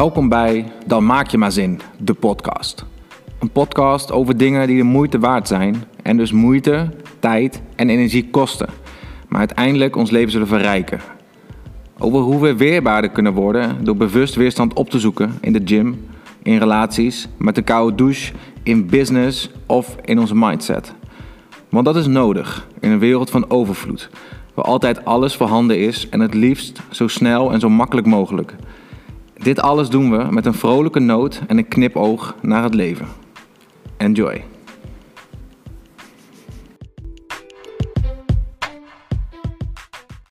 Welkom bij Dan Maak Je Maar Zin, de podcast. Een podcast over dingen die de moeite waard zijn en dus moeite, tijd en energie kosten, maar uiteindelijk ons leven zullen verrijken. Over hoe we weerbaarder kunnen worden door bewust weerstand op te zoeken in de gym, in relaties, met een koude douche, in business of in onze mindset. Want dat is nodig in een wereld van overvloed, waar altijd alles voorhanden is en het liefst zo snel en zo makkelijk mogelijk. Dit alles doen we met een vrolijke noot en een knipoog naar het leven. Enjoy.